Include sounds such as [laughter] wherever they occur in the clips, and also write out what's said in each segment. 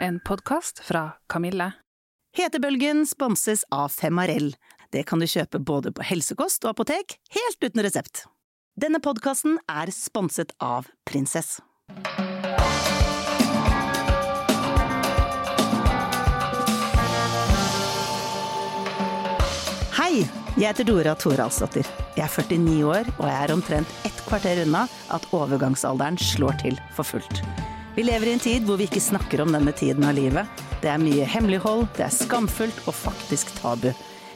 en podkast fra Kamille. Hetebølgen sponses av Femarell. Det kan du kjøpe både på helsekost og apotek, helt uten resept. Denne podkasten er sponset av Prinsess. Hei, jeg heter Dora Thoralsdottir. Jeg er 49 år, og jeg er omtrent ett kvarter unna at overgangsalderen slår til for fullt. Vi lever i en tid hvor vi ikke snakker om denne tiden av livet. Det er mye hemmelighold, det er skamfullt og faktisk tabu.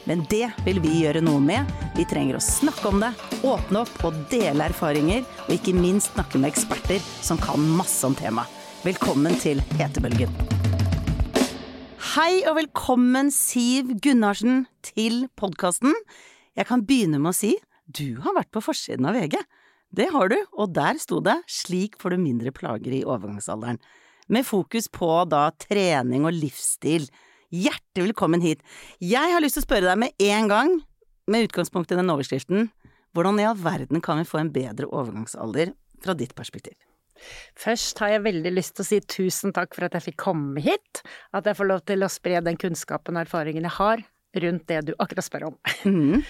Men det vil vi gjøre noe med. Vi trenger å snakke om det, åpne opp og dele erfaringer, og ikke minst snakke med eksperter som kan masse om temaet. Velkommen til Hetebølgen. Hei og velkommen, Siv Gunnarsen, til podkasten. Jeg kan begynne med å si du har vært på forsiden av VG. Det har du, og der sto det 'Slik får du mindre plager i overgangsalderen'. Med fokus på da trening og livsstil. Hjertelig velkommen hit. Jeg har lyst til å spørre deg med en gang, med utgangspunkt i den overskriften, hvordan i all verden kan vi få en bedre overgangsalder fra ditt perspektiv? Først har jeg veldig lyst til å si tusen takk for at jeg fikk komme hit. At jeg får lov til å spre den kunnskapen og erfaringen jeg har rundt det du akkurat spør om. Mm.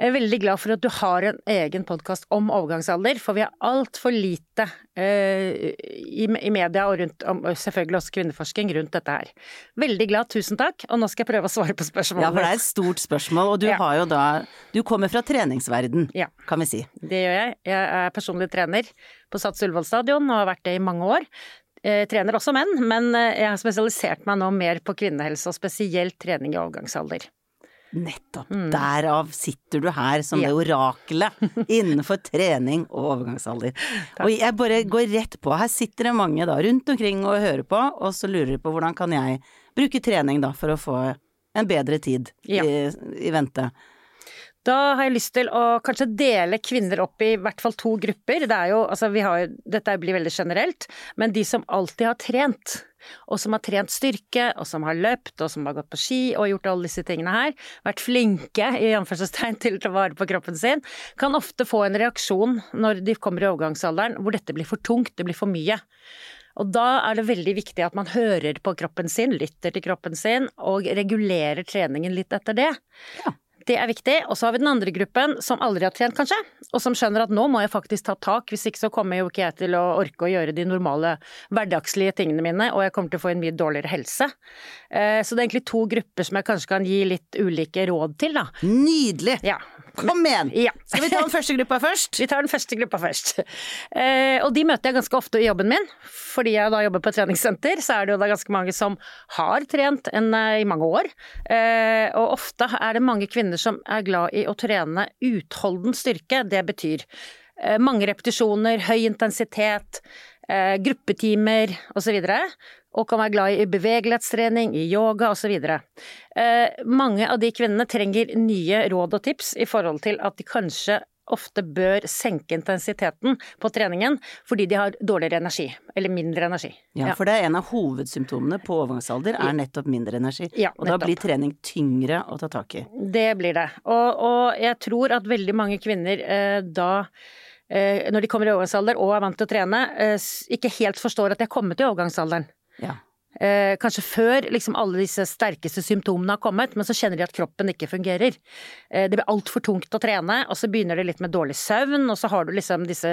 Jeg er veldig glad for at du har en egen podkast om overgangsalder, for vi har altfor lite eh, i, i media og rundt om, selvfølgelig også kvinneforsking rundt dette her. Veldig glad, tusen takk, og nå skal jeg prøve å svare på spørsmålet. Ja, for det er et stort spørsmål, og du Ja. har jo da Du kommer fra treningsverden, Ja. kan vi si. Det gjør jeg. Jeg er personlig trener på Sats Ullevål stadion og har vært det i mange år. Jeg trener også menn, men eh, jeg har spesialisert meg nå mer på kvinnehelse, og spesielt trening i overgangsalder. Nettopp. Derav sitter du her som Mm. Ja. det orakelet innenfor [laughs] trening og overgangsalder. Og jeg bare går rett på. Her sitter det mange da rundt omkring og hører på, og så lurer de på hvordan kan jeg bruke trening da for å få en bedre tid Ja. i, i vente. Da har jeg lyst til å kanskje dele kvinner opp i hvert fall to grupper. Det jo, altså jo, dette blir veldig generelt, men de som alltid har trent, og som har trent styrke, og som har løpt, og som har gått på ski og gjort alle disse tingene her, vært flinke i anførselstegn til å ta vare på kroppen sin, kan ofte få en reaksjon når de kommer i overgangsalderen hvor dette blir for tungt, det blir for mye. Og da er det veldig viktig at man hører på kroppen sin, lytter til kroppen sin, og regulerer treningen litt etter det. Ja. Det er viktig. Og så har vi den andre gruppen som aldri har trent, kanskje, og som skjønner at nå må jeg faktisk ta tak, hvis ikke så kommer jo ikke jeg til å orke å gjøre de normale hverdagslige tingene mine, og jeg kommer til å få en mye dårligere helse. Eh, Så det er egentlig to grupper som jeg kanskje kan gi litt ulike råd til, da. Nydelig! Ja. Kom igjen! Ja. Skal vi ta den første gruppa først? Vi tar den første gruppa først. Eh, og de møter jeg ganske ofte i jobben min. Fordi jeg da jobber på et treningssenter, så er det jo da ganske mange som har trent en, eh, i mange år. Eh, og ofte er det mange kvinner som er glad i å trene utholden styrke. Det betyr eh, mange repetisjoner, høy intensitet, eh, gruppetimer osv. Og kan være glad i bevegelighetstrening, i yoga osv. Eh, mange av de kvinnene trenger nye råd og tips i forhold til at de kanskje ofte bør senke intensiteten på treningen fordi de har dårligere energi, eller mindre energi. Ja, for det er en av hovedsymptomene på overgangsalder, er nettopp mindre energi. Ja, og da blir trening tyngre å ta tak i. Det blir det. Og, og jeg tror at veldig mange kvinner eh, da eh, når de kommer i overgangsalder og er vant til å trene, eh, ikke helt forstår at de er kommet i overgangsalderen. Ja. Eh, kanskje før liksom alle disse sterkeste symptomene har kommet, men så kjenner de at kroppen ikke fungerer. Eh, det blir altfor tungt å trene, og så begynner det litt med dårlig søvn, og så har du liksom disse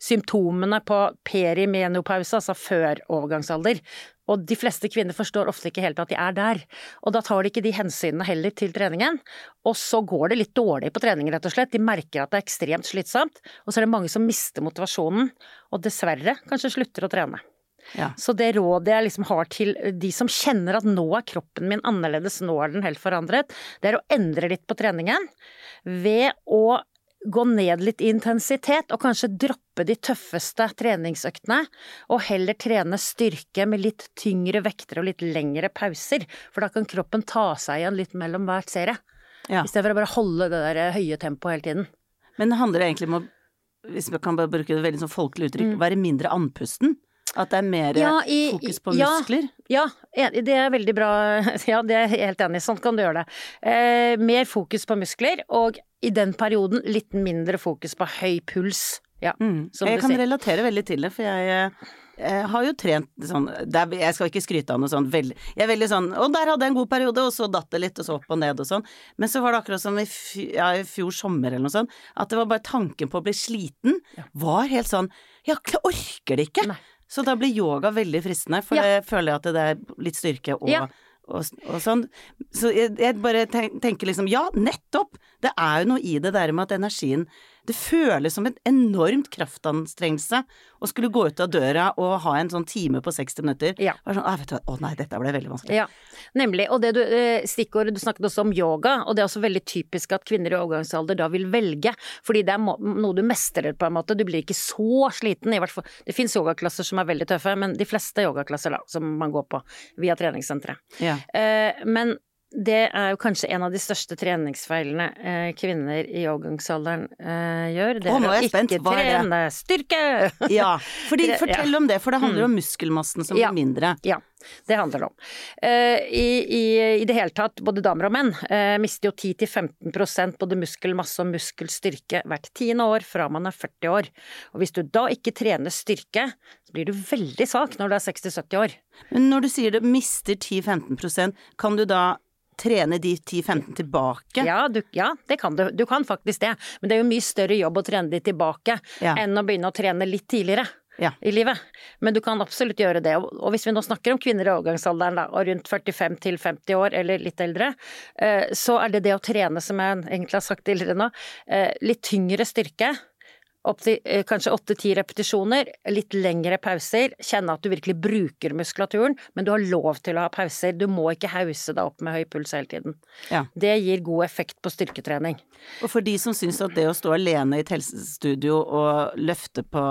symptomene på perimenopause, altså før overgangsalder. Og de fleste kvinner forstår ofte ikke helt at de er der. Og da tar de ikke de hensynene heller til treningen. Og så går det litt dårlig på trening, rett og slett. De merker at det er ekstremt slitsomt. Og så er det mange som mister motivasjonen, og dessverre kanskje slutter å trene. Ja. Så det rådet jeg liksom har til de som kjenner at nå er kroppen min annerledes, nå er den helt forandret, det er å endre litt på treningen ved å gå ned litt i intensitet og kanskje droppe de tøffeste treningsøktene, og heller trene styrke med litt tyngre vekter og litt lengre pauser, for da kan kroppen ta seg igjen litt mellom hver serie. Ja. I stedet for å bare holde det der høye tempoet hele tiden. Men det handler egentlig om å, hvis vi kan bare bruke et veldig sånn folkelig uttrykk, Mm. være mindre andpusten? At det er mer Ja, i- fokus på muskler? Ja, ja, det er veldig bra. [laughs] Ja, det er jeg helt enig i. Sånn kan du gjøre det. Eh, mer fokus på muskler, og i den perioden litt mindre fokus på høy puls. Ja, Mm. som Jeg du kan sier. relatere veldig til det, for jeg, jeg har jo trent sånn det er, Jeg skal ikke skryte av noe sånn veldig Jeg er veldig sånn Å, der hadde jeg en god periode, og så datt det litt, og så opp og ned og sånn. Men så var det akkurat som i, fj ja, i fjor sommer eller noe sånt, at det var bare tanken på å bli sliten var helt sånn Jeg orker det ikke. Nei. Så da blir yoga veldig fristende, for Ja. jeg føler at det er litt styrke og Ja. og, og sånn. Så jeg, jeg bare tenker liksom ja, nettopp! Det er jo noe i det der med at energien Det føles som en enormt kraftanstrengelse å skulle gå ut av døra og ha en sånn time på 60 minutter. Ja. Sånn, «Ah, vet du å nei, dette ble veldig vanskelig. Ja, nemlig. Og det du, eh, stikkordet du snakket også om yoga, og det er også veldig typisk at kvinner i overgangsalder da vil velge, fordi det er noe du mestrer på en måte. Du blir ikke så sliten, i hvert fall. Det fins yogaklasser som er veldig tøffe, men de fleste yogaklasser da, som man går på via treningssenteret. Ja. Eh, men det er jo kanskje en av de største treningsfeilene eh, kvinner i overgangsalderen eh, gjør. Det Å, er å spent. ikke det? trene styrke! [laughs] ja. Fordi, Ja. fortell om det, for det handler om muskelmassen som Ja. blir mindre. Ja, det handler det om. Eh, i, i, I det hele tatt, både damer og menn eh, mister jo 10-15% både muskelmasse og muskelstyrke hvert tiende år fra man er 40 år. Og hvis du da ikke trener styrke, så blir du veldig svak når du er 60-70 år. Men når du sier det mister 10-15% kan du da trene de 10-15 tilbake? Ja, du, ja, det kan du. Du kan faktisk det. Men det er jo mye større jobb å trene de tilbake Ja. enn å begynne å trene litt tidligere. Ja. i livet. Men du kan absolutt gjøre det. Og hvis vi nå snakker om kvinner i overgangsalderen da, og rundt 45 til 50 år eller litt eldre, eh, så er det det å trene, som jeg egentlig har sagt tidligere nå, eh, litt tyngre styrke. Opp til eh, kanskje åtte-ti repetisjoner, litt lengre pauser. Kjenne at du virkelig bruker muskulaturen, men du har lov til å ha pauser. Du må ikke hause deg opp med høy puls hele tiden. Ja. Det gir god effekt på styrketrening. Og for de som syns at det å stå alene i et helsestudio og løfte på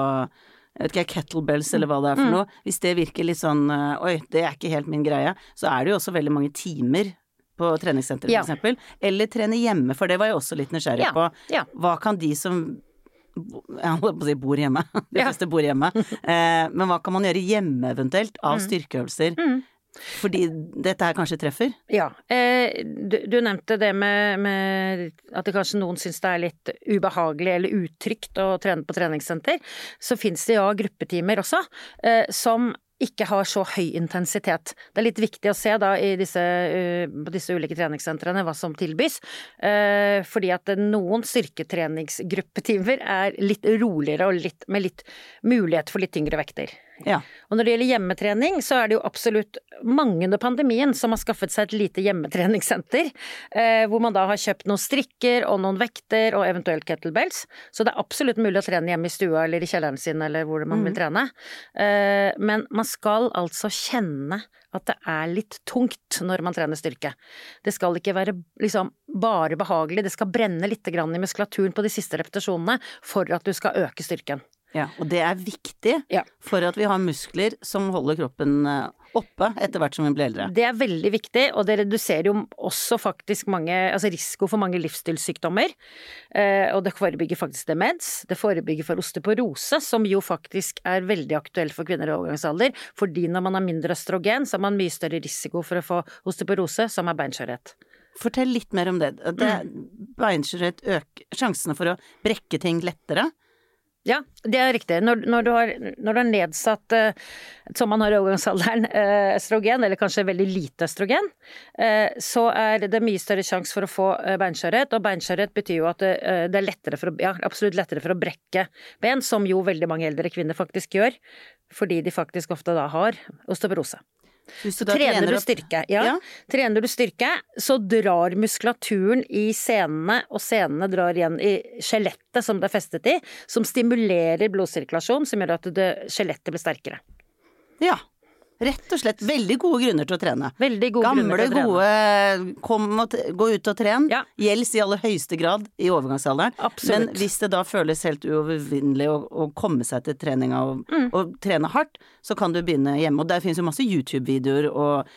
jeg vet ikke, kettlebells eller hva det er for noe, hvis det virker litt sånn øh, oi, det er ikke helt min greie, så er det jo også veldig mange timer på treningssenteret Ja. eksempel. Eller trene hjemme, for det var jeg også litt nysgjerrig Ja, på. ja. Hva kan de som jeg holdt på å si bor hjemme, [laughs] de Ja. bor hjemme, eh, men hva kan man gjøre hjemme eventuelt av Mm. styrkeøvelser? Fordi dette her kanskje treffer? Ja. Eh, du, du nevnte det med, med at det kanskje noen syns det er litt ubehagelig eller utrygt å trene på treningssenter. Så fins det ja gruppetimer også, eh, som ikke har så høy intensitet. Det er litt viktig å se da disse, eh, på disse ulike treningssentrene hva som tilbys. Eh, fordi at noen styrketreningsgruppetimer er litt roligere og litt, med litt mulighet for litt tyngre vekter. Ja. Og når det gjelder hjemmetrening, så er det jo absolutt mange under pandemien som har skaffet seg et lite hjemmetreningssenter, eh, hvor man da har kjøpt noen strikker og noen vekter og eventuelt kettlebells. Så det er absolutt mulig å trene hjemme i stua eller i kjelleren sin eller hvor man vil trene. Eh, men man skal altså kjenne at det er litt tungt når man trener styrke. Det skal ikke være liksom bare behagelig, det skal brenne litt grann i muskulaturen på de siste repetisjonene for at du skal øke styrken. Ja, og det er viktig Ja. for at vi har muskler som holder kroppen eh, oppe etter hvert som vi blir eldre. Det er veldig viktig, og det reduserer jo også faktisk mange, altså risiko for mange livsstilssykdommer. Eh, og det forebygger faktisk demens. Det forebygger for osteoporose, som jo faktisk er veldig aktuelt for kvinner i overgangsalder. Fordi når man har mindre østrogen, så har man mye større risiko for å få osteoporose, som er beinskjørhet. Fortell litt mer om det. det Beinskjørhet øker sjansene for å brekke ting lettere. Ja, det er riktig. Når, når, du, har, når du har nedsatt, eh, som man har i overgangsalderen, eh, østrogen, eller kanskje veldig lite østrogen, eh, så er det mye større sjanse for å få eh, beinskjørhet. Og beinskjørhet betyr jo at det, eh, er lettere for ja, absolutt lettere for å brekke ben, som jo veldig mange eldre kvinner faktisk gjør, fordi de faktisk ofte da har osteoporose. Hvis trener, Trener du styrke, ja. Ja. Trener du styrke, så drar muskulaturen i senene, og senene drar igjen i skjelettet som det er festet i, som stimulerer blodsirkulasjon, som gjør at det- skjelettet blir sterkere. Ja. Rett og slett veldig gode grunner til å trene. Veldig gode grunner Gamle, til å trene. gode kom og gå ut og tren. Ja. Gjelds i aller høyeste grad i overgangsalderen. Absolutt. Men hvis det da føles helt uovervinnelig å, å komme seg til treninga og, Mm. og trene hardt, så kan du begynne hjemme. Og der finnes jo masse YouTube-videoer og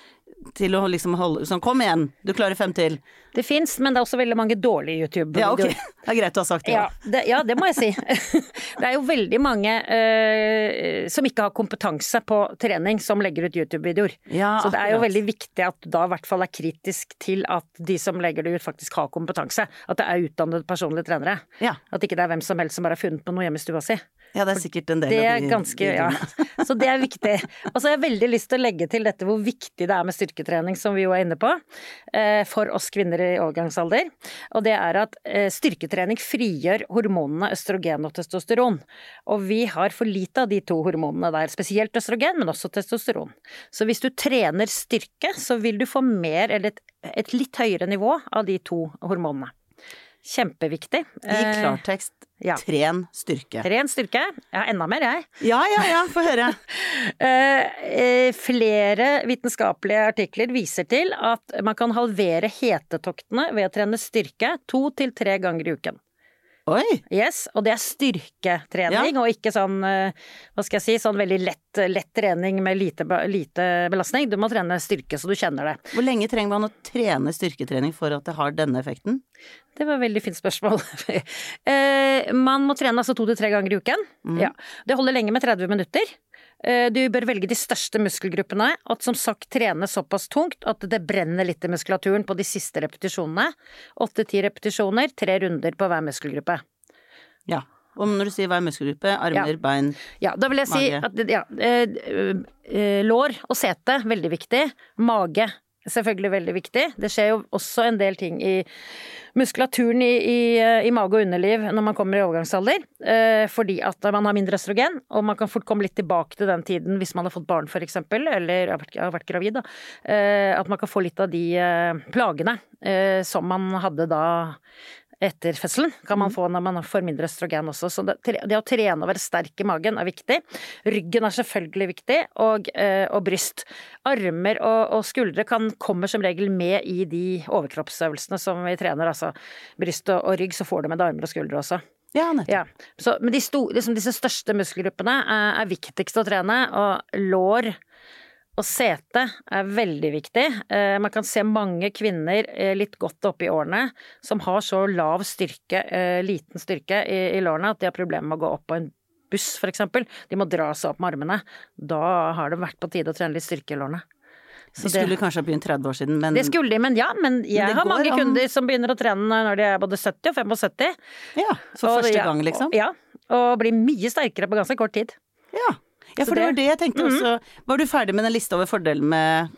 til å liksom holde Sånn, kom igjen, du klarer fem til. Det fins, men det er også veldig mange dårlige Ja, ok. YouTube-videoer. [laughs] Det er greit å ha sagt det. Ja, det, ja, det må jeg si. [laughs] Det er jo veldig mange uh, som ikke har kompetanse på trening, som legger ut YouTube-videoer. Ja, Så det er jo veldig viktig at du da i hvert fall er kritisk til at de som legger det ut, faktisk har kompetanse. At det er utdannede personlige trenere. Ja. At ikke det er hvem som helst som bare har funnet på noe hjemme i stua si. Ja, det er sikkert en del Det er ganske, ja. [laughs] Så det er viktig. Og så har jeg veldig lyst til å legge til dette hvor viktig det er med styrketrening, som vi jo er inne på, eh, for oss kvinner i overgangsalder. Og det er at eh, styrketrening frigjør hormonene østrogen og testosteron. Og vi har for lite av de to hormonene der, spesielt østrogen, men også testosteron. Så hvis du trener styrke, så vil du få mer, eller et, et litt høyere nivå av de to hormonene. Kjempeviktig. I Eh, klartekst, ja. tren styrke. Tren styrke. Jeg har enda mer, jeg. Ja, ja, ja, få høre. [laughs] Eh, eh, flere vitenskapelige artikler viser til at man kan halvere hetetoktene ved å trene styrke to til tre ganger i uken. Oi! Yes, og det er styrketrening, og ikke sånn, eh, hva skal jeg si, sånn veldig lett, lett trening med lite, lite belastning. Du må trene styrke så du kjenner det. Hvor lenge trenger man å trene styrketrening for at det har denne effekten? Det var et veldig fint spørsmål. [laughs] Eh, man må trene altså to til tre ganger i uken. Ja. Det holder lenge med 30 minutter. Eh, Du bør velge de største muskelgruppene, og som sagt trene såpass tungt at det brenner litt i muskulaturen på de siste repetisjonene. Åtte-ti repetisjoner, tre runder på hver muskelgruppe. Ja. Og når du sier hver muskelgruppe, armer, Ja. bein Ja, da vil jeg si at ja, eh, eh, lår og sete, veldig viktig. Mage, selvfølgelig veldig viktig. Det skjer jo også en del ting i muskulaturen i, i, eh, i mage og underliv når man kommer i overgangsalder. Eh, fordi at man har mindre østrogen, og man kan fort komme litt tilbake til den tiden hvis man har fått barn f.eks., eller har vært, har vært gravid. Da. Eh, at man kan få litt av de plagene som man hadde da etter fødselen kan man få når man får mindre østrogen også. Så det, det å trene og være sterk i magen er viktig. Ryggen er selvfølgelig viktig, og, eh, og bryst. Armer og, og skuldre kan, kommer som regel med i de overkroppsøvelsene som vi trener. Altså bryst og, og rygg, så får du med deg armer og skuldre også. Ja. Ja. Så, men de store, liksom disse største muskelgruppene er, er viktigst å trene, og lår og sete er veldig viktig. Eh, man kan se mange kvinner eh, litt godt oppe i årene som har så lav styrke, eh, liten styrke i, lårene at de har problemer med å gå opp på en buss, eksempel. De må dra seg opp med armene. Da har det vært på tide å trene litt styrke i lårene. Så De skulle kanskje ha begynt 30 år siden, men det skulle de, men ja, men jeg det har mange an. kunder som begynner å trene når de er både 70 og 75. Ja, så Og første gang, liksom? Ja, og blir mye sterkere på ganske kort tid. Ja. Ja, for det, det var det- jeg tenkte også. Var du ferdig med den lista over fordeler med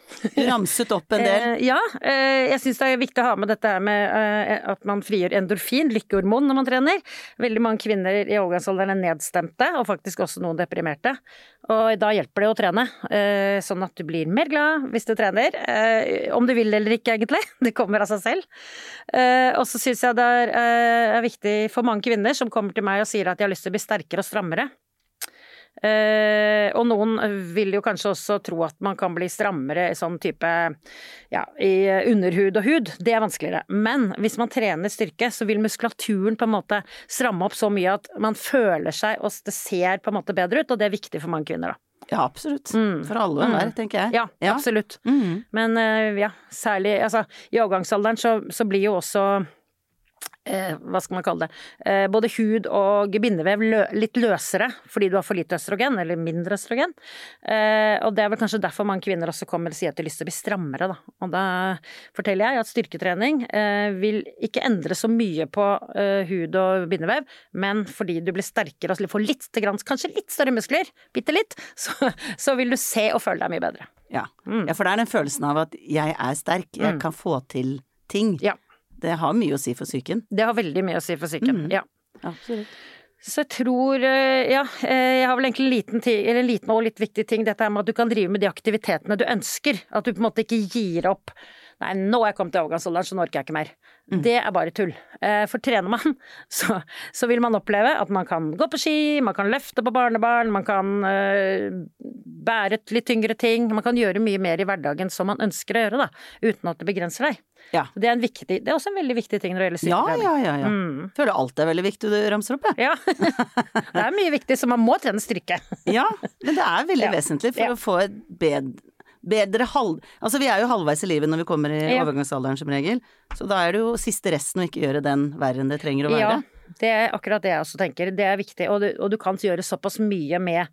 ramset opp en del. Eh, ja, eh, jeg syns det er viktig å ha med dette her med eh, at man frigjør endorfin, lykkehormon, når man trener. Veldig mange kvinner i overgangsalderen er nedstemte, og faktisk også noen deprimerte. Og da hjelper det å trene, eh, sånn at du blir mer glad hvis du trener. eh, Om du vil eller ikke, egentlig. [laughs] Det kommer av seg selv. Eh, Og så syns jeg det er viktig for mange kvinner som kommer til meg og sier at de har lyst til å bli sterkere og strammere. Eh, og noen vil jo kanskje også tro at man kan bli strammere i sånn type ja, i underhud og hud. Det er vanskeligere. Men hvis man trener styrke, så vil muskulaturen på en måte stramme opp så mye at man føler seg og det ser på en måte bedre ut, og det er viktig for mange kvinner, da. Ja, absolutt. For alle og enhver, tenker jeg. Ja, absolutt. Mm. Men eh, ja, særlig altså i overgangsalderen så, så blir jo også eh, hva skal man kalle det, eh, både hud og bindevev lø litt løsere fordi du har for lite østrogen, eller mindre østrogen. Eh, og det er vel kanskje derfor mange kvinner også kommer og sier at de har lyst til å bli strammere, da. Og da forteller jeg at styrketrening vil ikke endre så mye på hud og bindevev, men fordi du blir sterkere og får litt, kanskje litt større muskler, bitte litt, [laughs] så, så vil du se og føle deg mye bedre. Ja. Mm. ja, for det er den følelsen av at jeg er sterk, jeg kan få til ting. Ja. Det har mye å si for psyken. Det har veldig mye å si for psyken. Ja. Absolutt. Så jeg tror eh, Ja, eh, jeg har vel egentlig en liten, en liten og litt viktig ting. Dette er med at du kan drive med de aktivitetene du ønsker. At du på en måte ikke gir opp. Nei, nå er jeg kommet til overgangsalderen, så nå orker jeg ikke mer. Det er bare tull. Eh, For trener man, [laughs] så, så vil man oppleve at man kan gå på ski, man kan løfte på barnebarn, man kan eh, bære et litt tyngre ting. Man kan gjøre mye mer i hverdagen som man ønsker å gjøre, da. Uten at det begrenser deg. Ja. Det er, en viktig, det er også en veldig viktig ting når det gjelder Ja, ja, ja. ja. Mm. Føler alt er veldig viktig du ramser opp, jeg. Ja. [laughs] det er mye viktig, så man må trene styrke. [laughs] Ja, men det er veldig Ja. vesentlig for å få et bed, bedre halv... Altså vi er jo halvveis i livet når vi kommer i Ja. overgangsalderen som regel, så da er det jo siste resten å ikke gjøre den verre enn det trenger å være. Ja, det er akkurat det jeg også tenker. Det er viktig, og du, og du kan gjøre såpass mye med,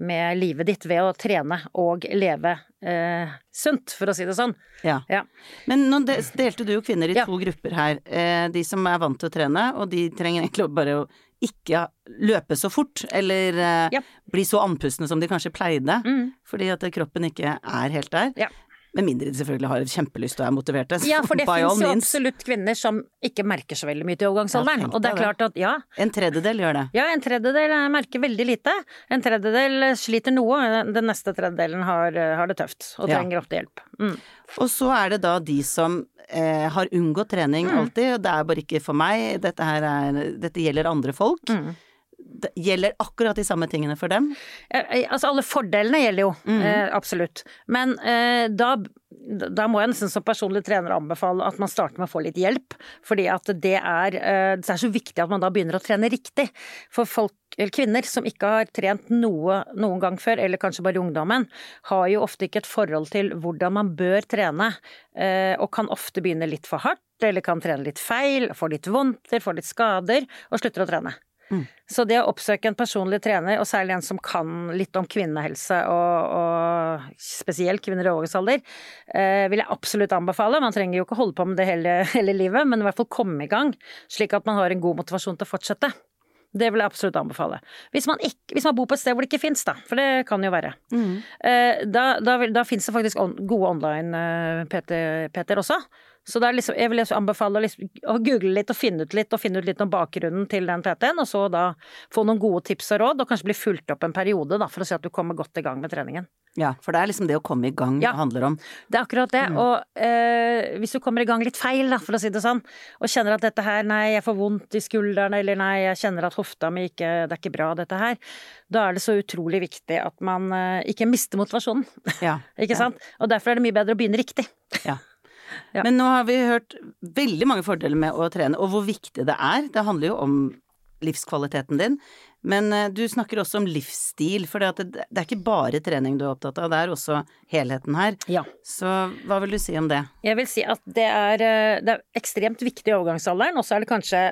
med livet ditt ved å trene og leve eh, sunt, for å si det sånn. Ja. Ja. Men nå delte du jo kvinner i to grupper her. Eh, de som er vant til å trene, og de trenger egentlig bare å ikke løpe så fort, eller eh, Ja. bli så andpustne som de kanskje pleide, Mm. fordi at kroppen ikke er helt der. Ja. Med mindre de selvfølgelig har kjempelyst og er motiverte. Ja, for det finnes jo means. absolutt kvinner som ikke merker så veldig mye til overgangsalderen. Ja, og det er klart at ja, En tredjedel gjør det. ja, en tredjedel eh, merker veldig lite. En tredjedel sliter noe, den neste tredjedelen har, eh, har det tøft og trenger ofte hjelp. Mm. Og så er det da de som eh, har unngått trening Mm. alltid, og det er bare ikke for meg, dette her er Dette gjelder andre folk. Mm. Gjelder akkurat de samme tingene for dem. Eh, eh, Altså alle fordelene gjelder jo, Mm. eh, absolutt. Men eh, da, da må jeg nesten som personlig trener anbefale at man starter med å få litt hjelp. Fordi at det er, eh, det er så viktig at man da begynner å trene riktig. For folk, eller kvinner som ikke har trent noe noen gang før, eller kanskje bare i ungdommen, har jo ofte ikke et forhold til hvordan man bør trene. eh, Og kan ofte begynne litt for hardt, eller kan trene litt feil, får litt vondter, får litt skader, og slutter å trene. Så det å oppsøke en personlig trener, og særlig en som kan litt om kvinnehelse, og, og spesielt kvinner i overgangsalder, eh, vil jeg absolutt anbefale. Man trenger jo ikke holde på med det hele, [laughs] hele livet, men i hvert fall komme i gang, slik at man har en god motivasjon til å fortsette. Det vil jeg absolutt anbefale. Hvis man, ikke, hvis man bor på et sted hvor det ikke fins, da, for det kan jo være. Eh, da, da, vil- da fins det faktisk on, gode online-PT-er også. Så er liksom, jeg vil liksom anbefale liksom, å google litt og finne ut litt, og finne ut litt om bakgrunnen til den PT-en, og så da få noen gode tips og råd, og kanskje bli fulgt opp en periode, da, for å se at du kommer godt i gang med treningen. Ja, for det er liksom det å komme i gang Ja. det handler om. Det er akkurat det. Og eh, hvis du kommer i gang litt feil, da, for å si det sånn, og kjenner at dette her, nei, jeg får vondt i skulderen, eller nei, jeg kjenner at hofta mi ikke, det er ikke bra, dette her, da er det så utrolig viktig at man eh, ikke mister motivasjonen. Ja. [laughs] ikke Ja. sant? Og derfor er det mye bedre å begynne riktig. Ja. Ja. Men nå har vi hørt veldig mange fordeler med å trene, og hvor viktig det er. Det handler jo om livskvaliteten din. Men eh, du snakker også om livsstil, for det, det, er ikke bare trening du er opptatt av, det er også helheten her. Ja. Så hva vil du si om det? Jeg vil si at det er, eh, det er ekstremt viktig i overgangsalderen, og så er det kanskje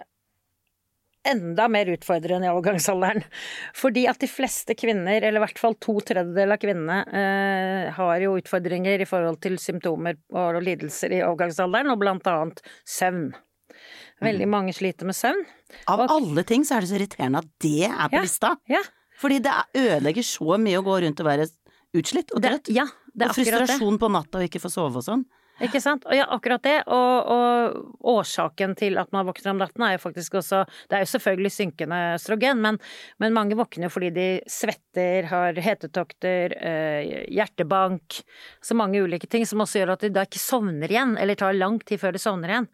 enda mer utfordrende i overgangsalderen. Fordi at de fleste kvinner, eller i hvert fall to tredjedeler av kvinnene, eh, har jo utfordringer i forhold til symptomer og lidelser i overgangsalderen, og blant annet søvn. Veldig mange sliter med søvn. Av Og- alle ting så er det så irriterende at det er på Ja. lista. Ja, Fordi det er- ødelegger så mye å gå rundt og være utslitt og trøtt. ja, og frustrasjon det. på natta og ikke få sove og sånn. Ikke sant? Og ja, akkurat det. Og, og årsaken til at man våkner om natten er jo faktisk også Det er jo selvfølgelig synkende østrogen, men, men mange våkner jo fordi de svetter, har hetetokter, eh, hjertebank Så mange ulike ting som også gjør at de da ikke sovner igjen, eller tar lang tid før de sovner igjen.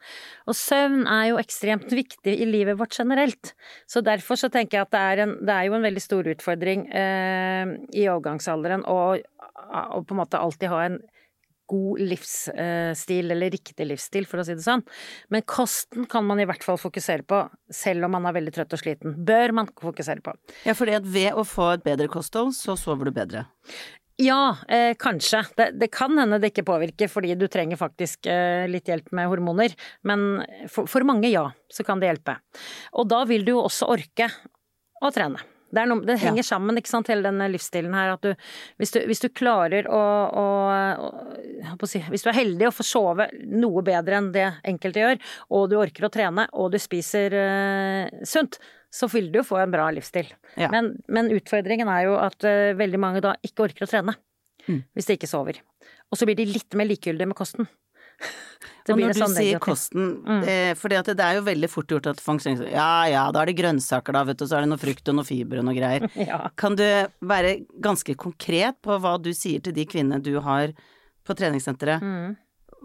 Og søvn er jo ekstremt viktig i livet vårt generelt. Så derfor så tenker jeg at det er, en, det er jo en veldig stor utfordring eh, i overgangsalderen å på en måte alltid ha en god livsstil, eller riktig livsstil, for å si det sånn. Men kosten kan man i hvert fall fokusere på, selv om man er veldig trøtt og sliten. Bør man fokusere på. Ja, for at ved å få et bedre kosthold, så sover du bedre. Ja, eh, kanskje. Det, det kan hende det ikke påvirker, fordi du trenger faktisk eh, litt hjelp med hormoner. Men for, for mange, ja, så kan det hjelpe. Og da vil du jo også orke å trene. Det, er noe, det henger sammen, ikke sant, hele denne livsstilen her. At du, hvis du, hvis du klarer å, å, å si, Hvis du er heldig og får sove noe bedre enn det enkelte gjør, og du orker å trene, og du spiser uh, sunt, så vil du jo få en bra livsstil. Ja. Men, men utfordringen er jo at uh, veldig mange da ikke orker å trene. Mm. Hvis de ikke sover. Og så blir de litt mer likegyldige med kosten. [laughs] Det og når du sånn sier kosten, Mm. for det er jo veldig fort gjort at folk tenker sånn, ja ja, da er det grønnsaker da, vet du, så er det noe frukt og noe fiber og noe greier. [laughs] Ja. Kan du være ganske konkret på hva du sier til de kvinnene du har på treningssenteret? Mm.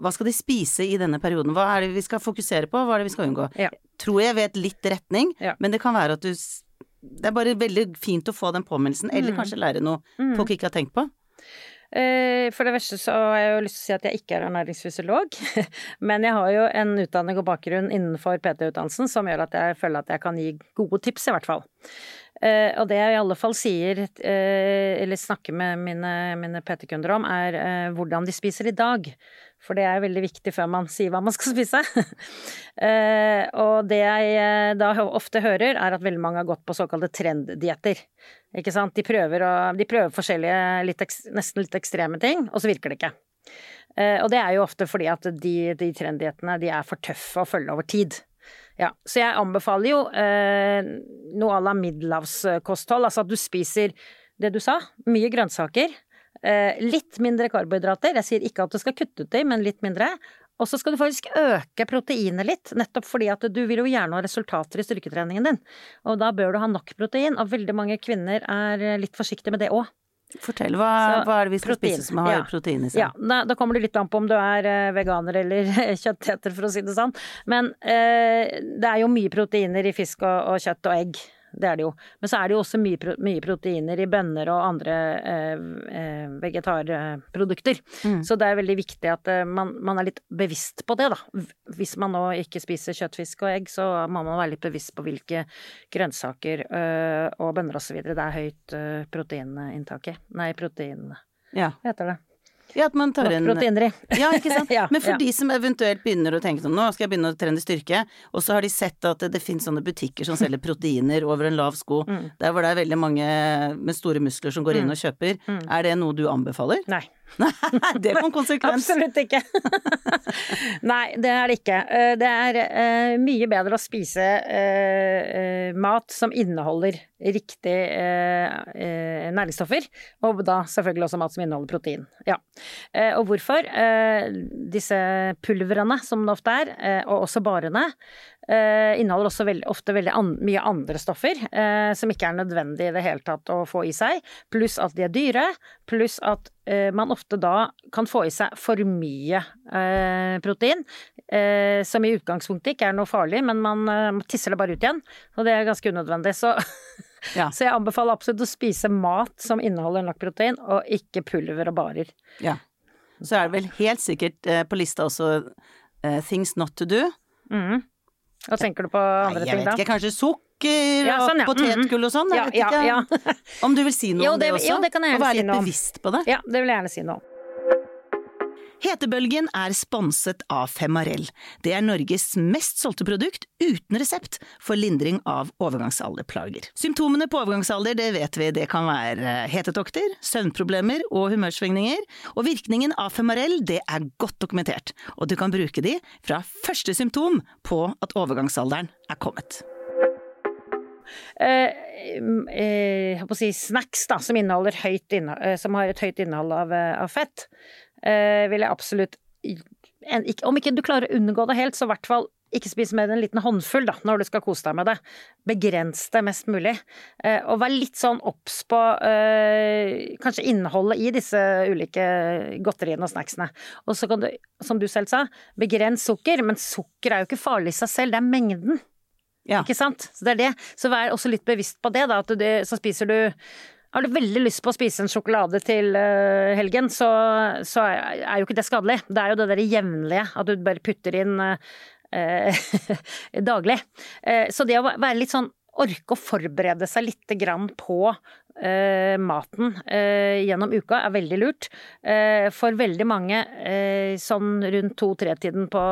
Hva skal de spise i denne perioden? Hva er det vi skal fokusere på, hva er det vi skal unngå? Ja. Tror jeg vet litt retning, Ja. men det kan være at du Det er bare veldig fint å få den påminnelsen, eller Mm. kanskje lære noe Mm. folk ikke har tenkt på. Eh, For det verste så har jeg jo lyst til å si at jeg ikke er ernæringsfysiolog, [laughs] men jeg har jo en utdanning og bakgrunn innenfor PT-utdannelsen som gjør at jeg føler at jeg kan gi gode tips, i hvert fall. Eh, og det jeg i alle fall sier, eh, eller snakker med mine, mine PT-kunder om, er hvordan de spiser i dag. For det er veldig viktig før man sier hva man skal [laughs] spise. eh, og det jeg eh, da ofte hører, er at veldig mange har gått på såkalte trenddietter. Ikke sant? De prøver, å, de prøver forskjellige, litt, nesten litt ekstreme ting, og så virker det ikke. Eh, og det er jo ofte fordi at de, de trenddiettene, de er for tøffe å følge over tid. Ja, så jeg anbefaler jo eh, noe à la middelhavskosthold, altså at du spiser det du sa, mye grønnsaker. Eh, litt mindre karbohydrater. Jeg sier ikke at du skal kutte ut i, men litt mindre. Og så skal du faktisk øke proteinet litt, nettopp fordi at du vil jo gjerne ha resultater i styrketreningen din. Og da bør du ha nok protein, og veldig mange kvinner er litt forsiktige med det òg. Fortell, hva, Så, hva er det vi skal protein, spise som har ja. protein i seg? Ja, da, da kommer det litt an på om du er eh, veganer eller [laughs] kjøtteter, for å si det sånn. Men eh, det er jo mye proteiner i fisk og, og kjøtt og egg. Det er det jo. Men så er det jo også mye, mye proteiner i bønner og andre eh, eh, vegetarprodukter. Mm. Så det er veldig viktig at eh, man, man er litt bevisst på det, da. Hvis man nå ikke spiser kjøtt, fisk og egg, så må man være litt bevisst på hvilke grønnsaker eh, og bønner videre det er høyt eh, proteininntak i. Nei, protein... Ja. Hva heter det? Ja, at man tar inn. Ja, ikke sant. [laughs] Ja, Men for ja. de som eventuelt begynner å tenke sånn, nå skal jeg begynne å trene styrke, og så har de sett at det, det finnes sånne butikker som selger proteiner over en lav sko, Mm. der hvor det er veldig mange med store muskler som går inn og kjøper. Er det noe du anbefaler? Nei. Det er en konsekvens. Absolutt ikke. [laughs] Nei, det er det ikke. Eh, Det er eh, mye bedre å spise eh, mat som inneholder riktig næringsstoffer, og da selvfølgelig også mat som inneholder protein. Ja. Og hvorfor? Disse pulverne, som det ofte er, og også barene, eh, inneholder også veldig, ofte veldig an mye andre stoffer eh, som ikke er nødvendig i det hele tatt å få i seg, pluss at de er dyre, pluss at eh, man ofte da kan få i seg for mye eh, protein, eh, som i utgangspunktet ikke er noe farlig, men man eh, tisser det bare ut igjen, og det er ganske unødvendig. Så, [laughs] Ja. så jeg anbefaler absolutt å spise mat som inneholder nok protein, og ikke pulver og barer. Ja. Så er det vel helt sikkert eh, på lista også eh, things not to do. Mhm. Hva tenker du på andre Nei, ting vet da? ikke, kanskje sukker Ja, sånn, ja. og potetgull og sånn? Ja, ja, ja. Om du vil si noe om det, også? jo, det kan jeg og gjerne være si litt noe om. bevisst på det? Ja, det vil jeg gjerne si noe om. Hetebølgen er sponset av Femarell. Det er Norges mest solgte produkt uten resept for lindring av overgangsalderplager. Symptomene på overgangsalder det vet vi det kan være hetetokter, søvnproblemer og humørsvingninger, og virkningen av Femarell det er godt dokumentert, og du kan bruke de fra første symptom på at overgangsalderen er kommet. eh, eh, si snacks da, som, inneholder høyt inne, eh, som har et høyt innhold av, eh, av fett, eh, vil jeg absolutt en, ikke, Om ikke du klarer å unngå det helt, så i hvert fall ikke spis mer enn en liten håndfull da, når du skal kose deg med det. Begrens det mest mulig. Eh, og vær litt sånn obs på eh, kanskje innholdet i disse ulike godteriene og snacksene. Og så kan du, som du selv sa, begrens sukker, men sukker er jo ikke farlig i seg selv, det er mengden. Ja. Ikke sant? Så det er det. Så vær også litt bevisst på det, da. At du, så spiser du har du veldig lyst på å spise en sjokolade til eh, helgen, så, så er, jo ikke det skadelig. Det er jo det derre jevnlige, at du bare putter inn eh, [laughs] daglig. Eh, så det å være litt sånn Orke å forberede seg litt grann på eh, maten eh, gjennom uka er veldig lurt. Eh, for veldig mange eh, sånn rundt to-tre-tiden på,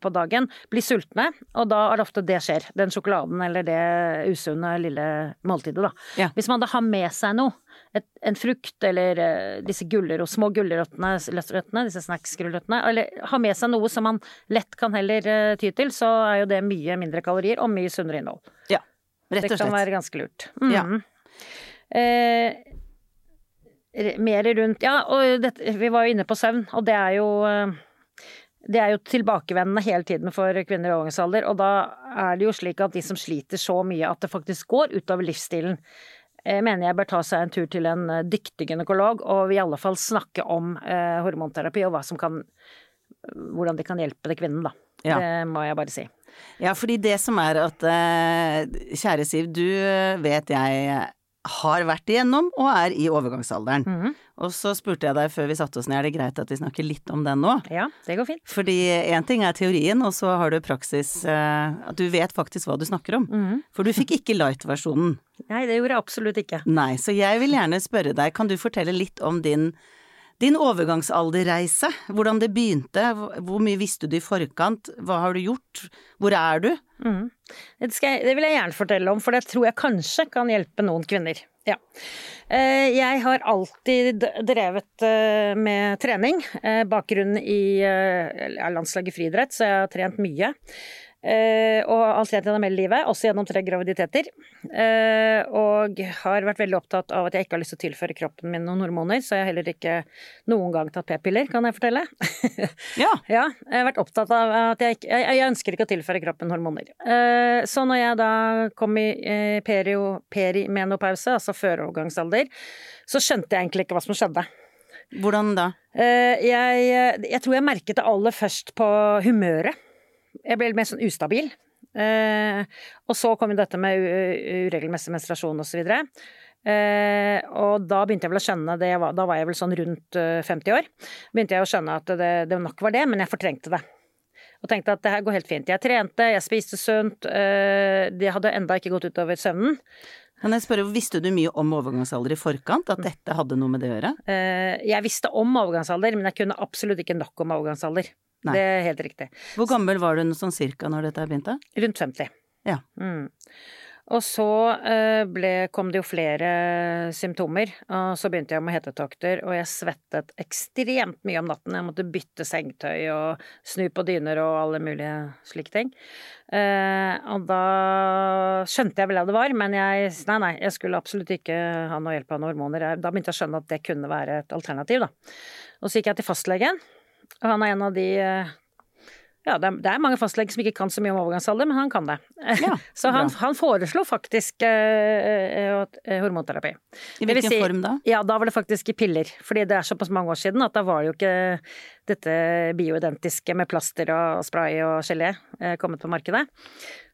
på dagen blir sultne, og da er det ofte det skjer. Den sjokoladen eller det usunne lille måltidet, da. Ja. Hvis man da har med seg noe, et, en frukt eller eh, disse guller små gulrøttene, løsrøttene, disse snacksgulrøttene, eller har med seg noe som man lett kan heller eh, ty til, så er jo det mye mindre kalorier og mye sunnere innhold. Ja, rett og slett. Det kan være ganske lurt. Mm. Ja. Eh, mer rundt Ja, og dette, vi var jo inne på søvn, og det er jo eh, det er jo tilbakevendende hele tiden for kvinner i overgangsalder, og da er det jo slik at de som sliter så mye at det faktisk går utover livsstilen, jeg mener jeg bør ta seg en tur til en eh, dyktig gynekolog, og i alle fall snakke om eh, hormonterapi og kan hvordan de kan hjelpe det kvinnen, da. Ja. Det må jeg bare si. Ja, fordi det som er at eh, Kjære Siv, du vet jeg har vært igjennom og er i overgangsalderen. Mhm. Og så spurte jeg deg før vi satte oss ned, er det greit at vi snakker litt om den nå? Ja, det går fint. Fordi én ting er teorien, og så har du praksis eh, At du vet faktisk hva du snakker om. Mhm. For du fikk ikke light-versjonen. Nei, det gjorde jeg absolutt ikke. Nei, så jeg vil gjerne spørre deg, kan du fortelle litt om din din overgangsalderreise, hvordan det begynte, hvor- mye visste du i forkant, hva har du gjort, hvor er du? Mm. Det, jeg, det vil jeg gjerne fortelle om, for det tror jeg kanskje kan hjelpe noen kvinner. Ja. Eh, Jeg har alltid drevet eh, med trening. Eh, Bakgrunn i landslaget friidrett, så jeg har trent mye. Eh, og alt gjennom hele livet, også gjennom tre graviditeter. Eh, og har vært veldig opptatt av at jeg ikke har lyst til å tilføre kroppen min noen hormoner, så jeg har heller ikke noen gang tatt p-piller, kan jeg fortelle. [laughs] Ja. ja, jeg har vært opptatt av at jeg ikke Jeg, jeg ønsker ikke å tilføre kroppen hormoner. Eh, så når jeg da kom i perio, perimenopause, altså førovergangsalder, så skjønte jeg egentlig ikke hva som skjedde. Hvordan da? Eh, jeg, jeg tror jeg merket det aller først på humøret. Jeg ble litt mer sånn ustabil. Eh, og så kom jo dette med uregelmessig menstruasjon og så videre. Eh, og da begynte jeg vel å skjønne det, da var jeg vel sånn rundt eh, 50 år. Begynte jeg å skjønne at det, det nok var det, men jeg fortrengte det. Og tenkte at det her går helt fint. Jeg trente, jeg spiste sunt. Eh, det hadde enda ikke gått utover søvnen. Kan jeg spørre, visste du mye om overgangsalder i forkant? At dette hadde noe med det å gjøre? Eh, jeg visste om overgangsalder, men jeg kunne absolutt ikke nok om overgangsalder. Nei. Det er helt riktig. Hvor gammel var du sånn cirka når dette begynte? Rundt 50. Ja. Mm. Og så eh, ble, kom det jo flere symptomer, og så begynte jeg med hetetokter, og jeg svettet ekstremt mye om natten. Jeg måtte bytte sengetøy og snu på dyner og alle mulige slike ting. Eh, og da skjønte jeg vel hva det var, men jeg Nei, nei, jeg skulle absolutt ikke ha noe hjelp av noen hormoner. Da begynte jeg å skjønne at det kunne være et alternativ, da. Og så gikk jeg til fastlegen, og han er en av de eh, ja, det er, mange fastleger som ikke kan så mye om overgangsalder, men han kan det. [laughs] Ja, så han, han foreslo faktisk eh, eh, hormonterapi. I hvilken si- form da? Ja, da var det faktisk i piller, fordi det er såpass mange år siden at da var det jo ikke dette bioidentiske med plaster og spray og gelé eh, kommet på markedet.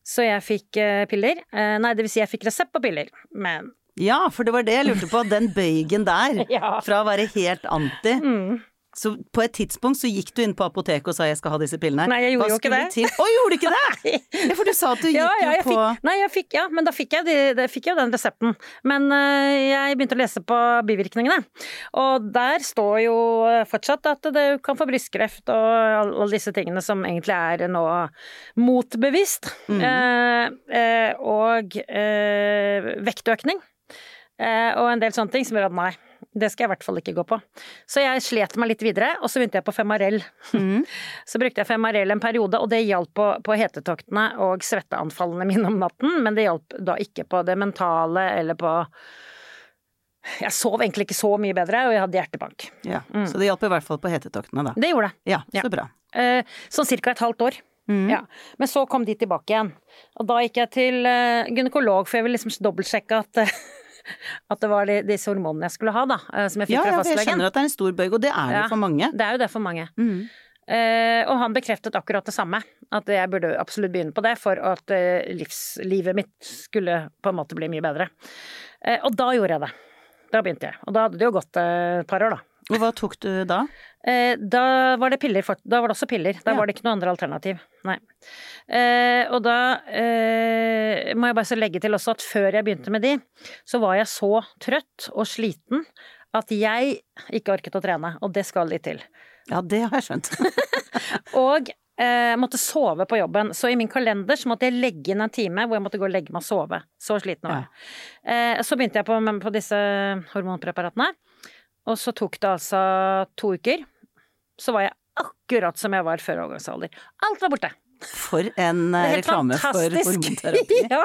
Så jeg fikk eh, piller. Eh, nei, det vil si jeg fikk resept på piller, men Ja, for det var det jeg lurte på. Den bøygen der, [laughs] Ja. fra å være helt anti. mm. Så på et tidspunkt så gikk du inn på apoteket og sa jeg skal ha disse pillene. Nei, jeg gjorde jo ikke det. Til? Å, gjorde du ikke det? [laughs] Ja, for du sa at du gikk Ja, ja, jeg jo på fikk, nei, jeg fikk, ja, men da fikk jeg, de, de fikk jeg jo den resepten. Men uh, jeg begynte å lese på bivirkningene, og der står jo fortsatt at det kan få brystkreft og alle disse tingene som egentlig er nå motbevist. Mm. Uh, uh, og vektøkning. Og en del sånne ting som gjør at nei, det skal jeg i hvert fall ikke gå på. Så jeg slet meg litt videre, og så begynte jeg på Femarel. [laughs] Så brukte jeg Femarell en periode, og det hjalp på, på hetetoktene og svetteanfallene mine om natten, men det hjalp da ikke på det mentale eller på Jeg sov egentlig ikke så mye bedre, og jeg hadde hjertebank. Ja, Så det hjalp i hvert fall på hetetoktene, da. Det gjorde det. Ja, så Ja. bra. Eh, sånn cirka et halvt år. Mm. Ja. Men så kom de tilbake igjen. Og da gikk jeg til eh, gynekolog, for jeg ville liksom dobbeltsjekke at, eh, at det var de, disse hormonene jeg skulle ha, da. eh, som jeg fikk Ja, fra ja, for jeg kjenner at det er en stor bøyg, og det er det Ja. for mange. Det er jo det for mange. Mm. Uh, og han bekreftet akkurat det samme, at jeg burde absolutt begynne på det for at uh, livslivet mitt skulle på en måte bli mye bedre. Uh, og da gjorde jeg det. Da begynte jeg. Og da hadde det jo gått eh, et par år, da. Og hva tok du da? Eh, da var det piller for, Da var det også piller. Da Ja. var det ikke noe andre alternativ. Nei. Eh, og da eh, må jeg bare så legge til også at før jeg begynte med de, så var jeg så trøtt og sliten at jeg ikke orket å trene. Og det skal litt til. Ja, det har jeg skjønt. [laughs] Og eh, måtte sove på jobben. Så i min kalender så måtte jeg legge inn en time hvor jeg måtte gå og legge meg og sove. Så sliten var jeg. Eh, så begynte jeg på, på disse hormonpreparatene. Og så tok det altså to uker. Så var jeg akkurat som jeg var før overgangsalder. Alt var borte. For en reklame eh, reklame for hormonterapi. [laughs] ja,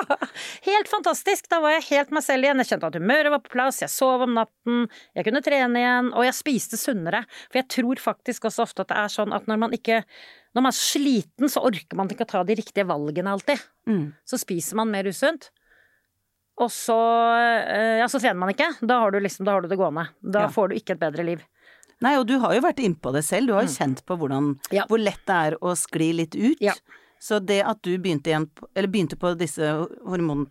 helt fantastisk. Da var jeg helt meg selv igjen. Jeg kjente at humøret var på plass, jeg sov om natten, jeg kunne trene igjen, og jeg spiste sunnere. For jeg tror faktisk også ofte at det er sånn at når man ikke Når man er sliten, så orker man ikke å ta de riktige valgene alltid. Mm. Så spiser man mer usunt. Og så, eh, ja, så trener man ikke. Da har du liksom, da har du det gående. Da Ja. får du ikke et bedre liv. Nei, og du har jo vært innpå det selv. Du har jo kjent på hvordan, Mm. Ja. hvor lett det er å skli litt ut. Ja. Så det at du begynte igjen begynte på disse hormon...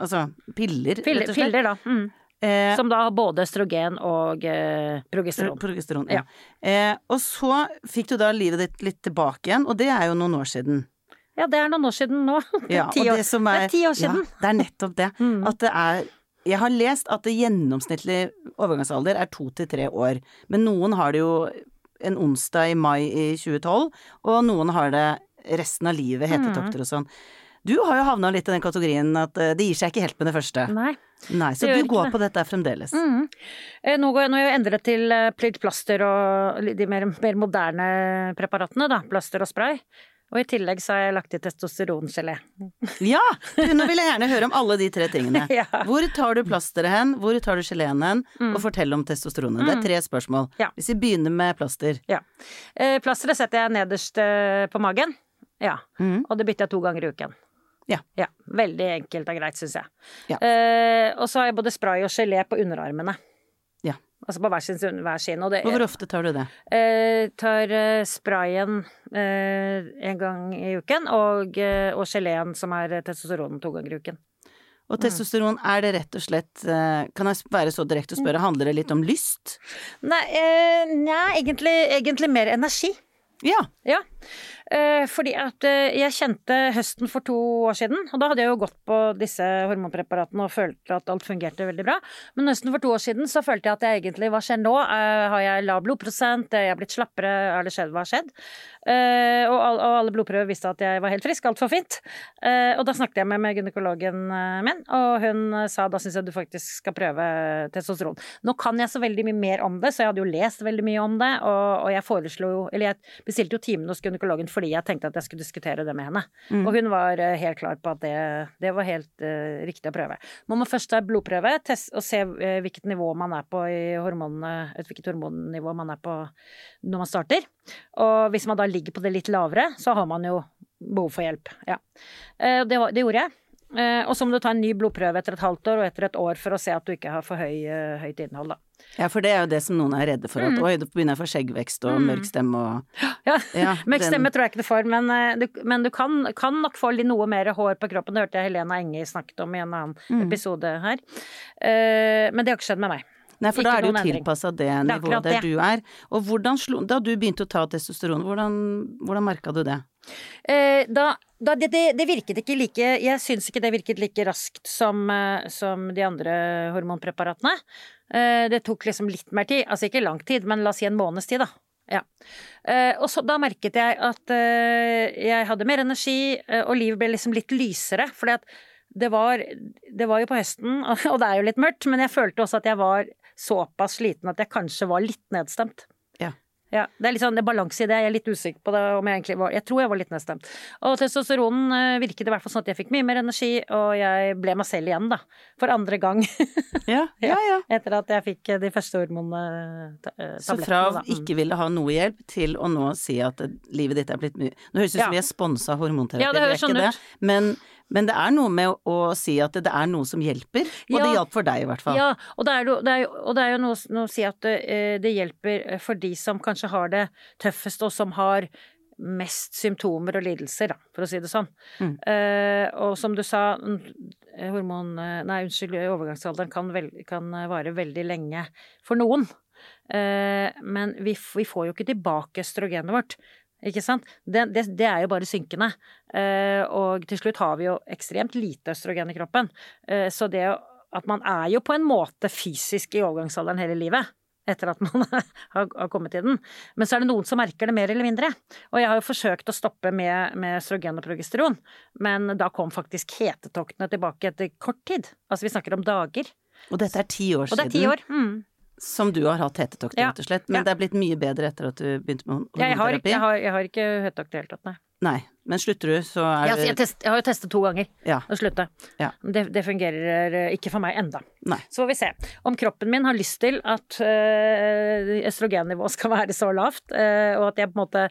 Altså piller, Piller, rett og slett. piller da. Mm. Eh, Som da har både østrogen og eh, progesteron. progesteron. Ja. Eh, og så fikk du da livet ditt litt tilbake igjen, og det er jo noen år siden. Ja, det er noen år siden nå. Ja, [laughs] Ti år. det som Det er ti år siden. Ja, det er nettopp det. [laughs] Mm. At det er Jeg har lest at det gjennomsnittlig overgangsalder er to til tre år. Men noen har det jo en onsdag i mai i 2012, og noen har det resten av livet, Mm. hetetokter og sånn. Du har jo havna litt i den kategorien at eh, det gir seg ikke helt med det første. Nei. Nei, så du går det. på dette fremdeles. Mm. Eh, Nå, går, nå har jeg endret til eh, plaster og de mer, mer moderne preparatene, da. Plaster og spray. Og i tillegg så har jeg lagt i testosterongelé. Ja! Du, nå vil jeg gjerne høre om alle de tre tingene. [laughs] Ja. Hvor tar du plasteret hen, hvor tar du geleen hen, og fortell om testosteronet. Det er tre spørsmål. Mm. Ja. Hvis vi begynner med plaster. Ja. Eh, plasteret setter jeg nederst eh, på magen. Ja. Mm. Og det bytter jeg to ganger i uken. Ja. Veldig enkelt og greit, syns jeg. Ja. Eh, og så har jeg både spray og gelé på underarmene. Altså på hver sin, hver sin. Det, hvor ofte tar du det? eh, tar eh, sprayen eh, en gang i uken, og, eh, og geleen, som er testosteronen, to ganger i uken. Og testosteron, er det rett og slett eh, Kan jeg være så direkte og spørre, handler det litt om lyst? Nei, eh, nei egentlig, egentlig mer energi. Ja. Ja, eh, fordi at eh, jeg kjente høsten for to år siden, og da hadde jeg jo gått på disse hormonpreparatene og følte at alt fungerte veldig bra. Men høsten for to år siden så følte jeg at jeg egentlig Hva skjer nå? Eh, har jeg lav blodprosent? Er jeg blitt slappere? Har det skjedd? Hva har skjedd? Eh, og, alle blodprøver viste at jeg var helt frisk. Altfor fint. Eh, og da snakket jeg med, gynekologen eh, min, og hun eh, sa da syns jeg du faktisk skal prøve testosteron. Nå kan jeg så veldig mye mer om det, så jeg hadde jo lest veldig mye om det, og, jeg foreslo Eller jeg bestilte jo timen hos gynekologen fordi jeg tenkte at jeg skulle diskutere det med henne. Mm. Og hun var eh, helt klar på at det, det var helt uh, riktig å prøve. Man må først ta blodprøve test, og se uh, hvilket nivå man er på i hormonene, et hvilket hormonnivå man er på når man starter. Og hvis man da ligger på det litt lavere, så har man jo behov for hjelp. Ja. Uh, Det, det gjorde jeg. Eh, Og så må du ta en ny blodprøve etter et halvt år og etter et år for å se at du ikke har for høy, eh, høyt innhold, da. ja, for det er jo det som noen er redde for. At Mm. oi, da begynner jeg å få skjeggvekst og mørk stemme og [gasps] Ja, Ja, [laughs] Mørk den- stemme tror jeg ikke du får, men, eh, du, men du kan, kan nok få litt noe mer hår på kroppen. Det hørte jeg Helena Enge snakket om i en annen Mm. episode her. Eh, men det har ikke skjedd med meg. Nei, for da er det jo tilpassa det nivået der du er. Og hvordan slo Da du begynte å ta testosteron, hvordan, hvordan merka du det? Eh, da, da det, det, det virket ikke like Jeg syns ikke det virket like raskt som, eh, som de andre hormonpreparatene. Eh, det tok liksom litt mer tid. Altså ikke lang tid, men la oss si en måneds tid, da. Ja. Eh, og så da merket jeg at jeg hadde mer energi, og livet ble liksom litt lysere. Fordi det var, det var jo på høsten, [laughs] og det er jo litt mørkt, men jeg følte også at jeg var såpass sliten at jeg kanskje var litt nedstemt. Ja. Det er litt sånn det balanse i det. Jeg er litt usikker på det om jeg egentlig var Jeg tror jeg var litt nedstemt. Og testosteronen eh, virket i hvert fall sånn at jeg fikk mye mer energi, og jeg ble meg selv igjen, da. For andre gang [laughs] Ja, ja, ja. etter at jeg fikk eh, de første hormonene Så fra å ikke ville ha noe hjelp, til å nå si at eh, livet ditt er blitt mye Nå høres det ut som vi er sponsa hormonterapi, Ja, det det er sånn ikke det. Men, men det er noe med å, si at det, det er noe som hjelper, og det Ja. hjalp for deg i hvert fall. Ja, og det er jo, det er jo, og det er jo noe, noe å si at det, det hjelper for de som kanskje har det tøffest, og som har mest symptomer og lidelser, da, for å si det sånn. Mm. Eh, og som du sa, hormon... Nei, unnskyld, overgangsalderen kan, vel, kan vare veldig lenge for noen. Eh, men vi, vi får jo ikke tilbake østrogenet vårt. Ikke sant? Det, det, det er jo bare synkende. Eh, og til slutt har vi jo ekstremt lite østrogen i kroppen. Eh, så det at man er jo på en måte fysisk i overgangsalderen hele livet. Etter at man [laughs] har, kommet i den. Men så er det noen som merker det mer eller mindre. Og jeg har jo forsøkt å stoppe med, med østrogen og progesteron, men da kom faktisk hetetoktene tilbake etter kort tid. Altså vi snakker om dager. Og dette er ti år siden. Og det er ti år. Mm. Som du har hatt hetetokter, Ja. rett og slett. Men Ja. det er blitt mye bedre etter at du begynte med hormonterapi? jeg, har, ikke- jeg, har, jeg har ikke hetetokt i det hele tatt, nei. Nei, men slutter du, så er Jeg, jeg, test, jeg har jo testet to ganger Ja. å slutte. Ja. Det, det fungerer eh, ikke for meg enda. Nei. Så får vi se. Om kroppen min har lyst til at øh, østrogennivået skal være så lavt, øh, og at måte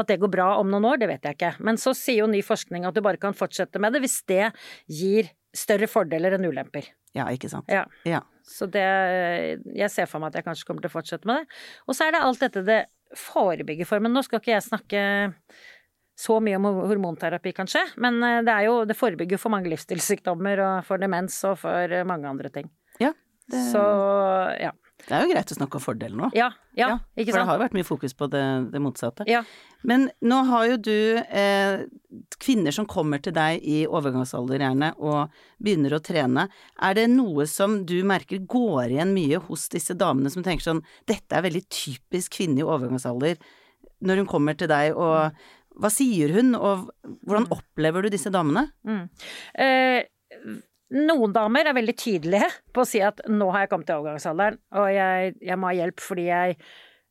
at det går bra om noen år, det vet jeg ikke. Men så sier jo ny forskning at du bare kan fortsette med det hvis det gir større fordeler enn ulemper. Ja, ikke sant. Ja. Ja. Så det Jeg ser for meg at jeg kanskje kommer til å fortsette med det. Og så er det alt dette det forebygger for. Men nå skal ikke jeg snakke så mye om hormonterapi, kanskje. Men eh, det er jo Det forebygger for mange livsstilssykdommer og for demens og for eh, mange andre ting. Ja, det, Så ja. Det er jo greit å snakke om fordelen nå. Ja, ja, ikke for det har jo vært mye fokus på det, det motsatte. Ja. Men nå har jo du eh, kvinner som kommer til deg i overgangsalder gjerne og begynner å trene. Er det noe som du merker går igjen mye hos disse damene som tenker sånn dette er veldig typisk kvinne i overgangsalder, når hun kommer til deg og hva sier hun, og hvordan opplever du disse damene? Mm. Eh, noen damer er veldig tydelige på å si at nå har jeg kommet til overgangsalderen, og jeg, jeg må ha hjelp fordi jeg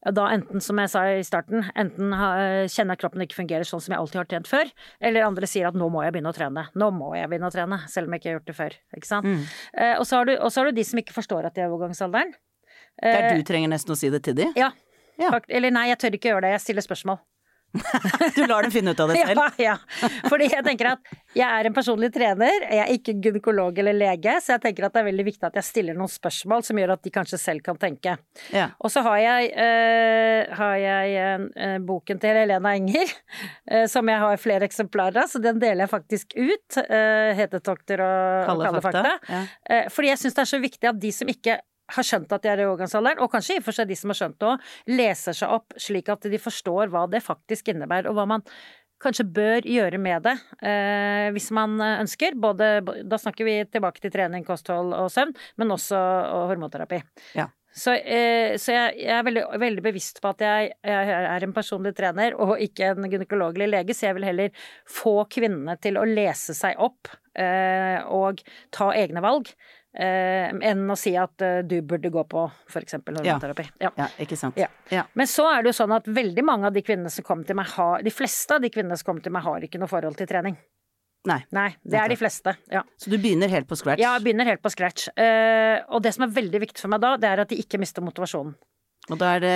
da enten, som jeg sa i starten, enten kjenner at kroppen ikke fungerer sånn som jeg alltid har trent før, eller andre sier at nå må jeg begynne å trene. Nå må jeg begynne å trene, selv om jeg ikke har gjort det før. Ikke sant? Mm. Eh, og, så har du, og så har du de som ikke forstår at de er i overgangsalderen. Der Eh, du trenger nesten å si det til de. Ja. Ja. Eller nei, jeg tør ikke gjøre det, jeg stiller spørsmål. [laughs] Du lar dem finne ut av det selv. [laughs] Ja, ja. Fordi jeg tenker at jeg er en personlig trener, jeg er ikke gynekolog eller lege, så jeg tenker at det er veldig viktig at jeg stiller noen spørsmål som gjør at de kanskje selv kan tenke. Ja. Og så har jeg, eh, har jeg eh, boken til Helena Enger, eh, som jeg har flere eksemplarer av, så den deler jeg faktisk ut. Uh, Hetetokter og Kalde fakta. Ja. Eh, fordi jeg syns det er så viktig at de som ikke har skjønt at de er i overgangsalderen, og kanskje i og for seg de som har skjønt det òg, leser seg opp slik at de forstår hva det faktisk innebærer, og hva man kanskje bør gjøre med det eh, hvis man ønsker. Både, da snakker vi tilbake til trening, kosthold og søvn, men også og hormonterapi. Ja. Så, eh, så jeg, jeg er veldig, veldig bevisst på at jeg, jeg er en personlig trener og ikke en gynekolog eller lege, så jeg vil heller få kvinnene til å lese seg opp eh, og ta egne valg. Eh, enn å si at eh, du burde gå på f.eks. hormonterapi. Ja. Ja, ikke sant. Ja. Ja. Men så er det jo sånn at veldig mange av de kvinnene som kommer til meg, har De fleste av de kvinnene som kommer til meg, har ikke noe forhold til trening. Nei. Nei, det er de fleste. Ja. Så du begynner helt på scratch? Ja, jeg begynner helt på scratch. Eh, og det som er veldig viktig for meg da, det er at de ikke mister motivasjonen. Og da er det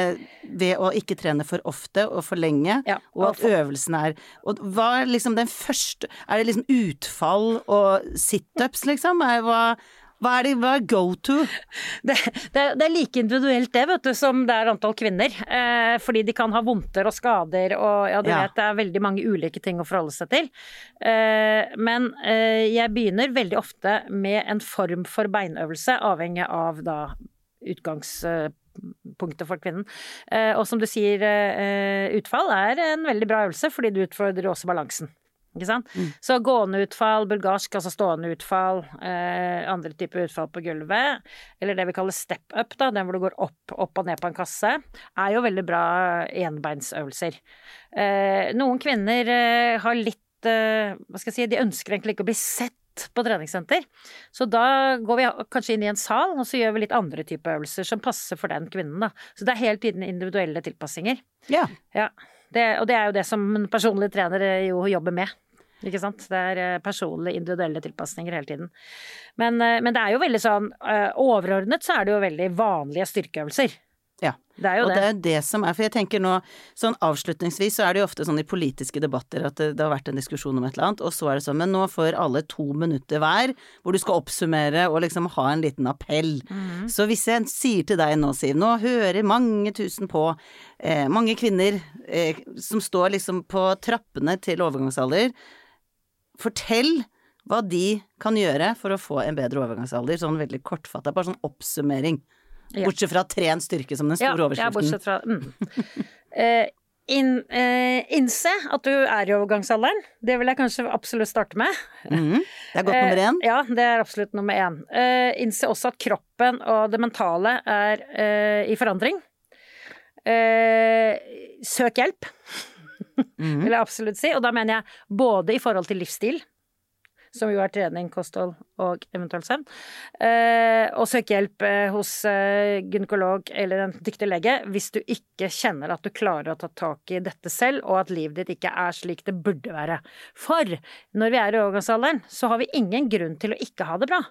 ved å ikke trene for ofte og for lenge, Ja, og og at øvelsen er Og hva er liksom den første Er det liksom utfall og situps, liksom? Er, hva, hva er det hva er go to? [laughs] Det, det, det er like individuelt det, vet du, som det er antall kvinner. Eh, fordi de kan ha vondter og skader og ja, du Ja. vet det er veldig mange ulike ting å forholde seg til. Eh, men eh, jeg begynner veldig ofte med en form for beinøvelse, avhengig av da utgangspunktet for kvinnen. Eh, og som du sier, eh, utfall er en veldig bra øvelse, fordi du utfordrer også balansen. Ikke sant? Så gående utfall, bulgarsk, altså stående utfall, eh, andre typer utfall på gulvet, eller det vi kaller step up, da, den hvor du går opp, opp og ned på en kasse, er jo veldig bra enbeinsøvelser. Eh, noen kvinner eh, har litt eh, Hva skal jeg si, de ønsker egentlig ikke å bli sett på treningssenter. Så da går vi kanskje inn i en sal, og så gjør vi litt andre typer øvelser som passer for den kvinnen, da. Så det er hele tiden individuelle tilpassinger. Ja. Ja, det, og det er jo det som en personlig trener eh, jo jobber med. Ikke sant? Det er eh, personlige, individuelle tilpasninger hele tiden. Men, eh, men det er jo veldig sånn eh, Overordnet så er det jo veldig vanlige styrkeøvelser. ja. Det er jo Og det. det er det som er For jeg tenker nå, sånn avslutningsvis så er det jo ofte sånn i politiske debatter at det, det har vært en diskusjon om et eller annet, og så er det sånn Men nå får alle to minutter hver, hvor du skal oppsummere og liksom ha en liten appell. Mhm. Så hvis jeg sier til deg nå, Siv, nå hører mange tusen på, eh, mange kvinner eh, som står liksom på trappene til overgangsalder, fortell hva de kan gjøre for å få en bedre overgangsalder, sånn veldig kortfatta, bare sånn oppsummering. Ja. Bortsett fra tren styrke som den Ja, store ja, overskriften. bortsett fra mm. [laughs] Eh, inn, eh, Innse at du er i overgangsalderen. Det vil jeg kanskje absolutt starte med. Mm, Det er godt nummer én. Eh, ja, det er absolutt nummer én. Eh, innse også at kroppen og det mentale er i forandring. Eh, søk hjelp, Mhm. vil jeg absolutt si. Og da mener jeg både i forhold til livsstil, som jo er trening, kosthold og eventuelt søvn, eh, og søke hjelp eh, hos eh, gynekolog eller en dyktig lege hvis du ikke kjenner at du klarer å ta tak i dette selv, og at livet ditt ikke er slik det burde være. For når vi er i overgangsalderen, så har vi ingen grunn til å ikke ha det bra.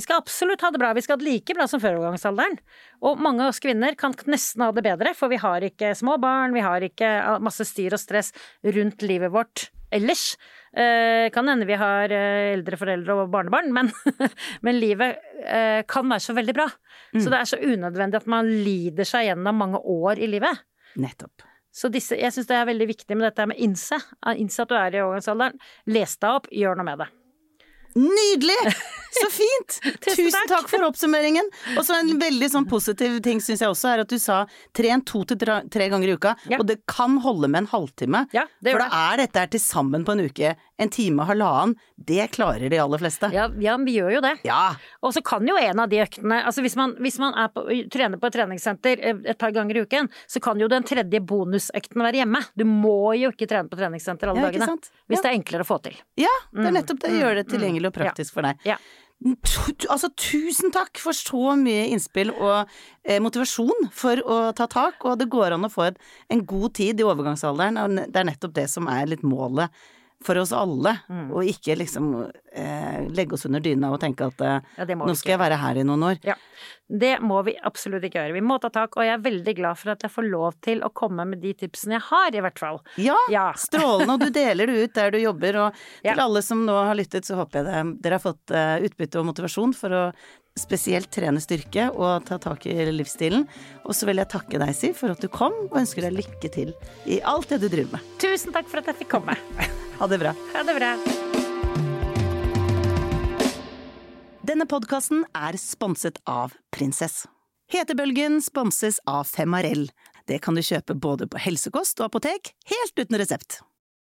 Vi skal absolutt ha det bra, vi skal ha det like bra som før overgangsalderen. Og mange av oss kvinner kan nesten ha det bedre, for vi har ikke små barn, vi har ikke masse styr og stress rundt livet vårt ellers. Eh, kan hende vi har eh, eldre foreldre og barnebarn, men, [laughs] men livet eh, kan være så veldig bra. Så det er så unødvendig at man lider seg gjennom mange år i livet. Nettopp. Så disse, jeg syns det er veldig viktig med dette med innse. Innse at du er i overgangsalderen. Les deg opp, gjør noe med det. Nydelig! Så [laughs] fint! Tusen takk. for oppsummeringen. Og så en [laughs] veldig sånn positiv ting syns jeg også er at du sa tren to til tre, ganger i uka, Ja. og det kan holde med en halvtime. Ja, det for da er dette her til sammen på en uke en time, halvannen. Det klarer de aller fleste. Ja, ja vi gjør jo det. Ja. Og så kan jo en av de øktene altså Hvis man, hvis man er på, trener på et treningssenter eh, et par ganger i uken, så kan jo den tredje bonusøkten være hjemme. Du må jo ikke trene på treningssenter alle dagene. Hvis Ja. det er enklere å få til. ja, det er Mm, nettopp det. Gjør det tilgjengelig og praktisk for deg. Ja. Altså, tusen takk for så mye innspill og eh, motivasjon for å ta tak, og det går an å få et, en god tid i overgangsalderen, og det er nettopp det som er litt målet for oss alle, Mm. og ikke liksom eh, legge oss under dyna og tenke at eh, Ja, nå skal jeg være her i noen år. Ja, det må vi absolutt ikke gjøre. Vi må ta tak, og jeg er veldig glad for at jeg får lov til å komme med de tipsene jeg har, i hvert fall. Ja, Ja. strålende, og du deler det ut der du jobber, og [laughs] til alle som nå har lyttet, så håper jeg det, dere har fått eh, utbytte og motivasjon for å spesielt trene styrke og ta tak i livsstilen. Og så vil jeg takke deg, Siv, for at du kom, og ønsker deg lykke til i alt det du driver med. Tusen takk for at jeg fikk komme. Ha det bra. Ha det bra. Denne podkasten er sponset av Prinsess. Hetebølgen sponses av Femarell. Det kan du kjøpe både på helsekost og apotek, helt uten resept.